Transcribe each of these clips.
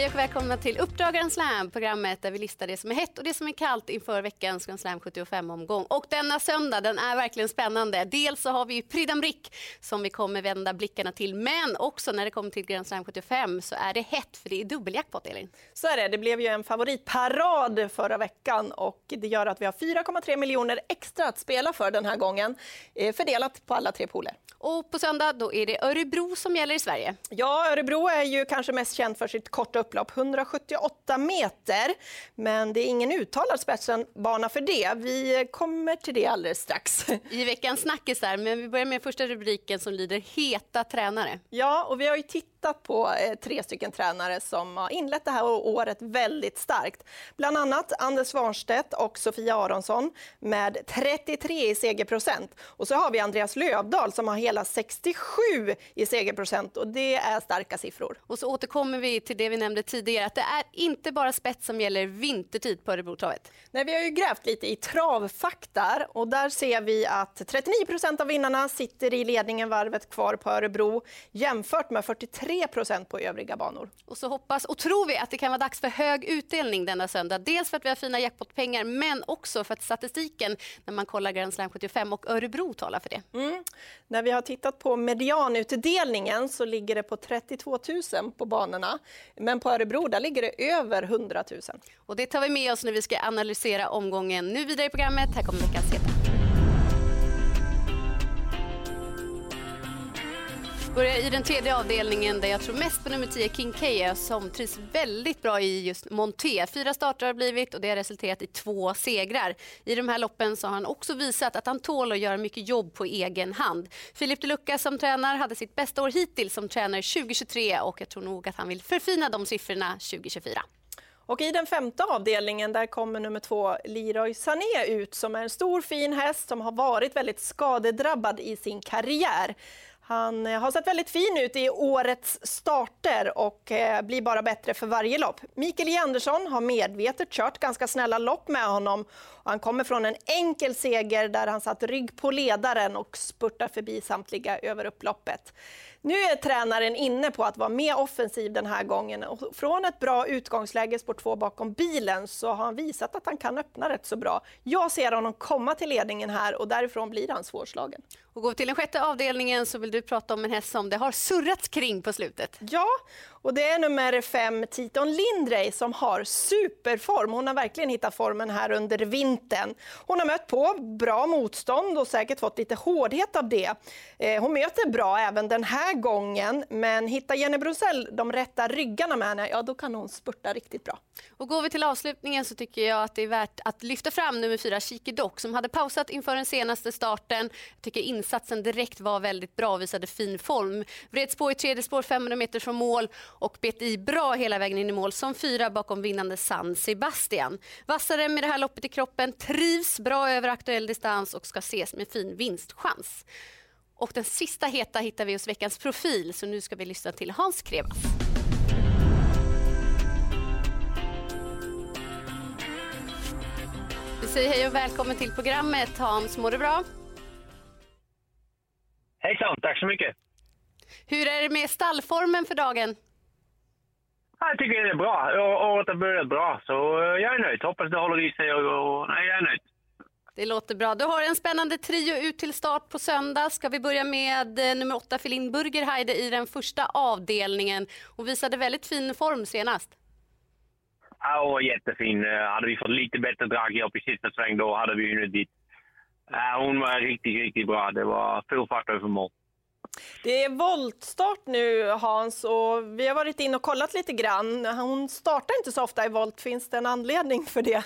Hej och välkomna till Uppdrag Grand Slam, programmet där vi listar det som är hett och det som är kallt inför veckans Grand Slam 75-omgång. Och denna söndag, den är verkligen spännande. Dels så har vi Prix Brick som vi kommer vända blickarna till, men också när det kommer till Grand Slam 75 så är det hett för det är dubbeljackpot, Elin. Så är det. Det blev ju en favoritparad förra veckan och det gör att vi har 4,3 miljoner extra att spela för den här gången, eh, fördelat på alla tre pooler. Och på söndag då är det Örebro som gäller i Sverige. Ja, Örebro är ju kanske mest känt för sitt korta upplopp, 178 meter. Men det är ingen uttalad spetsbana för det. Vi kommer till det alldeles strax. I veckans snackisar, men vi börjar med första rubriken som lyder Heta tränare. Ja, och vi har ju tittat på eh, tre stycken tränare som har inlett det här året väldigt starkt. Bland annat Anders Svanstedt och Sofia Aronsson med 33 i segerprocent. Och så har vi Andreas Lövdahl som har hela 67 i segerprocent och det är starka siffror. Och så återkommer vi till det vi nämnde tidigare, att det är inte bara spets som gäller vintertid på Örebrotravet. Nej, vi har ju grävt lite i travfakta och där ser vi att 39 procent av vinnarna sitter i ledningen varvet kvar på Örebro jämfört med 43 procent på övriga banor. Och så hoppas och tror vi att det kan vara dags för hög utdelning denna söndag. Dels för att vi har fina jackpotpengar men också för att statistiken när man kollar Grand Slam 75 och Örebro talar för det. Mm. När vi har tittat på medianutdelningen så ligger det på 32 000 på banorna. Men på Örebro där ligger det över 100 000. Och det tar vi med oss när vi ska analysera omgången. Nu vidare i programmet. Här kommer veckans heta. Börjar i den tredje avdelningen där jag tror mest på nummer 10 King K, som trivs väldigt bra i just Monté. Fyra starter har blivit och det har resulterat i två segrar. I de här loppen så har han också visat att han tål att göra mycket jobb på egen hand. Filip de Lucca som tränar hade sitt bästa år hittills som tränare 2023 och jag tror nog att han vill förfina de siffrorna 2024. Och I den femte avdelningen där kommer nummer två Leroy Sané ut som är en stor fin häst som har varit väldigt skadedrabbad i sin karriär. Han eh, har sett väldigt fin ut i årets starter och eh, blir bara bättre för varje lopp. Mikael J Andersson har medvetet kört ganska snälla lopp med honom. Han kommer från en enkel seger där han satt rygg på ledaren och spurtar förbi samtliga över upploppet. Nu är tränaren inne på att vara mer offensiv den här gången. Och från ett bra utgångsläge, spår 2 bakom bilen, så har han visat att han kan öppna rätt så bra. Jag ser honom komma till ledningen här och därifrån blir han svårslagen. Och går vi till den sjätte avdelningen så vill du prata om en häst som det har surrats kring på slutet. Ja, och det är nummer fem, Titon Lindrey, som har superform. Hon har verkligen hittat formen här under vintern. Hon har mött på bra motstånd och säkert fått lite hårdhet av det. Eh, hon möter bra även den här gången, men hittar Jenny Brunzell de rätta ryggarna med henne, ja då kan hon spurta riktigt bra. Och går vi till avslutningen så tycker jag att det är värt att lyfta fram nummer fyra, Chiki Dock, som hade pausat inför den senaste starten. Jag tycker insatsen direkt var väldigt bra och visade fin form. Vreds på i tredje spår 500 meter från mål och bet i bra hela vägen in i mål som fyra bakom vinnande San Sebastian. Vassare med det här loppet i kroppen, trivs bra över aktuell distans och ska ses med fin vinstchans. Och den sista heta hittar vi hos veckans profil, så nu ska vi lyssna till Hans Krevas. Vi säger hej och välkommen till programmet. Hans, mår du bra? Hejsan, tack så mycket. Hur är det med stallformen för dagen? Jag tycker det är bra. Året har börjat bra, så eh, jag är nöjd. Hoppas det håller i sig och, och nej, jag är nöjd. Det låter bra. Du har en spännande trio ut till start på söndag. Ska vi börja med eh, nummer åtta, Filin Burgerheide i den första avdelningen. Hon visade väldigt fin form senast. Ja, jättefin. Eh, hade vi fått lite bättre draghjälp i sista sväng då hade vi ju dit. Hon var riktigt, riktigt bra. Det var full fart över mål. Det är voltstart nu Hans och vi har varit in och kollat lite grann. Hon startar inte så ofta i volt. Finns det en anledning för det?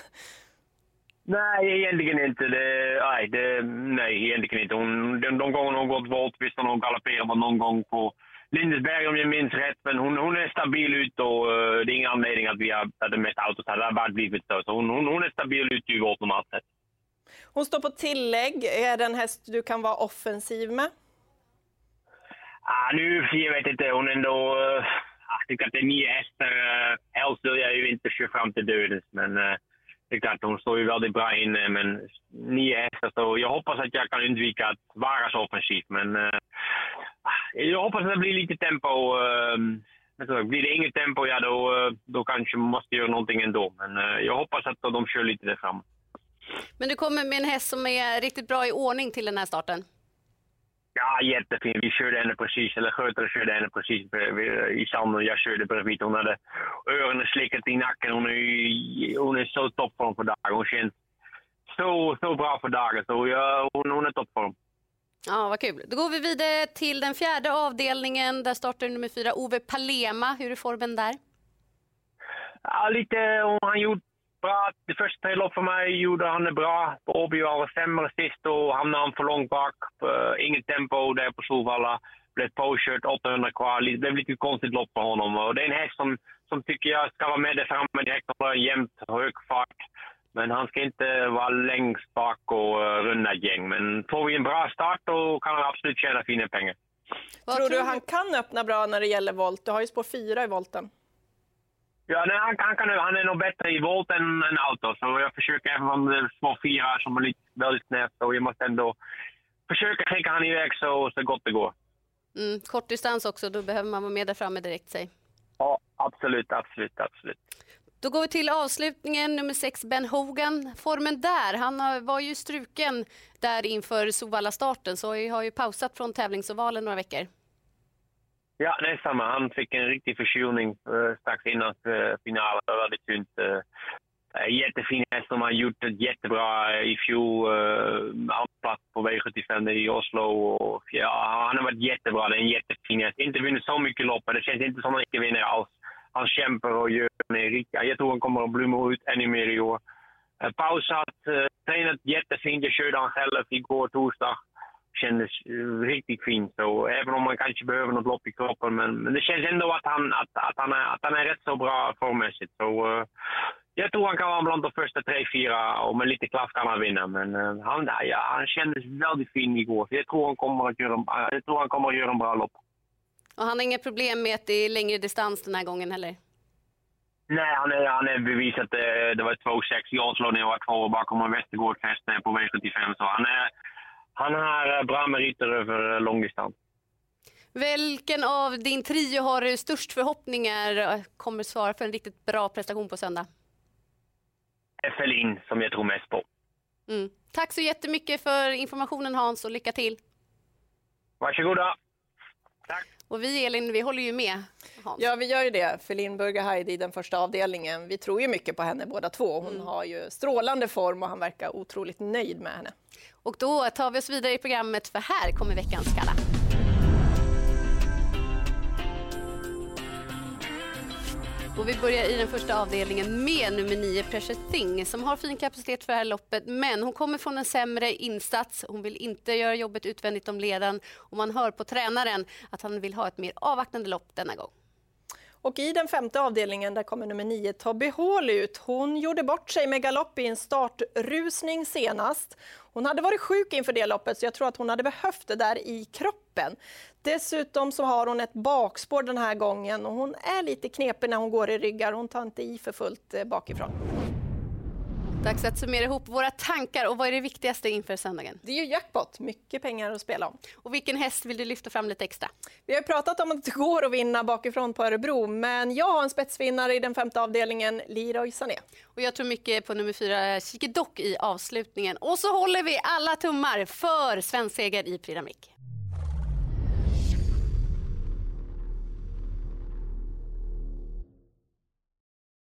Nej, egentligen inte. Det, nej, det, nej, egentligen inte. Hon, de, de gånger hon gått volt, visst hon galopperat någon gång på Lindesberg om jag minns rätt. Men hon, hon är stabil ut och uh, det är ingen anledning att vi har det mest autos blivit så. så hon, hon, hon är stabil ut i volt normalt sett. Hon står på tillägg. Är det en häst du kan vara offensiv med? Ah, nu, jag vet inte. Hon ändå... Uh, jag tycker att det är nio hästar. Eh, uh, helst vill jag ju inte köra fram till dödens, men uh, det är klart, hon står ju väldigt bra inne. Men nio hästar, så jag hoppas att jag kan undvika att vara så offensiv. Men uh, jag hoppas att det blir lite tempo uh, Alltså, blir det inget tempo, ja då, då kanske man måste göra någonting ändå. Men uh, jag hoppas att de kör lite där framme. Men du kommer med en häst som är riktigt bra i ordning till den här starten? Ja, jättefin. Vi körde henne precis, eller skötare körde henne precis i sanden jag körde bredvid. Hon hade öronen slickat i nacken. Hon är, hon är så toppform för dagen. Hon känns så, så bra för dagen. Så ja, hon, hon är toppform. Ja, vad kul. Då går vi vidare till den fjärde avdelningen. Där startar nummer fyra, Ove Palema. Hur är formen där? Ja, lite. Han gjort bra. Det första tre lopp för mig gjorde han det bra. På Åby var det sämre sist och hamnade han för långt bak. Inget tempo där på Solvalla. Blev påkört, 800 kvar. Det blev lite konstigt lopp för honom. Och det är en häst som, som tycker jag ska vara med där framme direkt och ha jämnt hög fart. Men han ska inte vara längst bak och uh, runda gäng. Men får vi en bra start då kan han absolut tjäna fina pengar. Vad tror du han kan öppna bra när det gäller volt? Du har ju spår fyra i volten. Ja, nej, han, han, kan, han är nog bättre i volt än, än auto. Så jag försöker, även om det är små fyra som är lite, väldigt snett, så jag måste ändå försöka skicka han iväg så, så gott det går. Mm, kort distans också, då behöver man vara med där framme direkt, säg. Ja, absolut, absolut, absolut. Då går vi till avslutningen, nummer sex, Ben Hogan. Formen där, han var ju struken där inför Sovalla-starten så har ju pausat från tävlingsovalen några veckor. Ja, det är samma. Han fick en riktig förkylning eh, strax innan eh, finalen. Det var väldigt synd. Eh, jättefin häst som har gjort det jättebra i fjol. Uh, plats på V75 i Oslo. Och, ja, han har varit jättebra. Det är en jättefin häst. Inte vunnit så mycket lopp, det känns inte som att han inte vinner alls. Han kämpar och gör det. Jag tror han kommer att blomma ut ännu mer i år. Pausat, tränat jättefint. Jag körde han själv igår torsdag kändes riktigt fint. Så även om man kanske behöver något lopp i kroppen. Men, men det känns ändå att han, att, att, han är, att han är rätt så bra formmässigt. Så, uh, jag tror han kan vara bland de första tre, fyra och med lite klass kan han vinna. Men uh, han, ja, han kändes väldigt fin igår. Så jag tror han kommer att göra, jag tror han kommer att göra en bra lopp. Och han har inga problem med att det är längre distans den här gången heller? Nej, han är, han är bevisat. Det, var 2,6 i Oslo när jag var två bakom Västergårds häst på V75. Så han är, han har eh, bra meriter över eh, långdistans. Vilken av din trio har du störst förhoppningar eh, kommer svara för en riktigt bra prestation på söndag? Effelin som jag tror mest på. Mm. Tack så jättemycket för informationen Hans och lycka till. Varsågoda. Tack. Och vi Elin, vi håller ju med Hans. Ja, vi gör ju det. Felin Burger i den första avdelningen. Vi tror ju mycket på henne båda två. Hon mm. har ju strålande form och han verkar otroligt nöjd med henne. Och då tar vi oss vidare i programmet för här kommer veckans Kalla. Och vi börjar i den första avdelningen med nummer 9 Precious Thing som har fin kapacitet för det här loppet men hon kommer från en sämre insats. Hon vill inte göra jobbet utvändigt om ledan och man hör på tränaren att han vill ha ett mer avvaktande lopp denna gång. Och i den femte avdelningen där kommer nummer nio, Tobbe Hall ut. Hon gjorde bort sig med galopp i en startrusning senast. Hon hade varit sjuk inför det loppet så jag tror att hon hade behövt det där i kroppen. Dessutom så har hon ett bakspår den här gången och hon är lite knepig när hon går i ryggar. Hon tar inte i för fullt eh, bakifrån. Dags att summera ihop våra tankar och vad är det viktigaste inför söndagen? Det är ju jackpot, mycket pengar att spela om. Och vilken häst vill du lyfta fram lite extra? Vi har pratat om att det går att vinna bakifrån på Örebro, men jag har en spetsvinnare i den femte avdelningen, Leroy Sané. Och jag tror mycket på nummer fyra, Chique i avslutningen. Och så håller vi alla tummar för svensk seger i Prix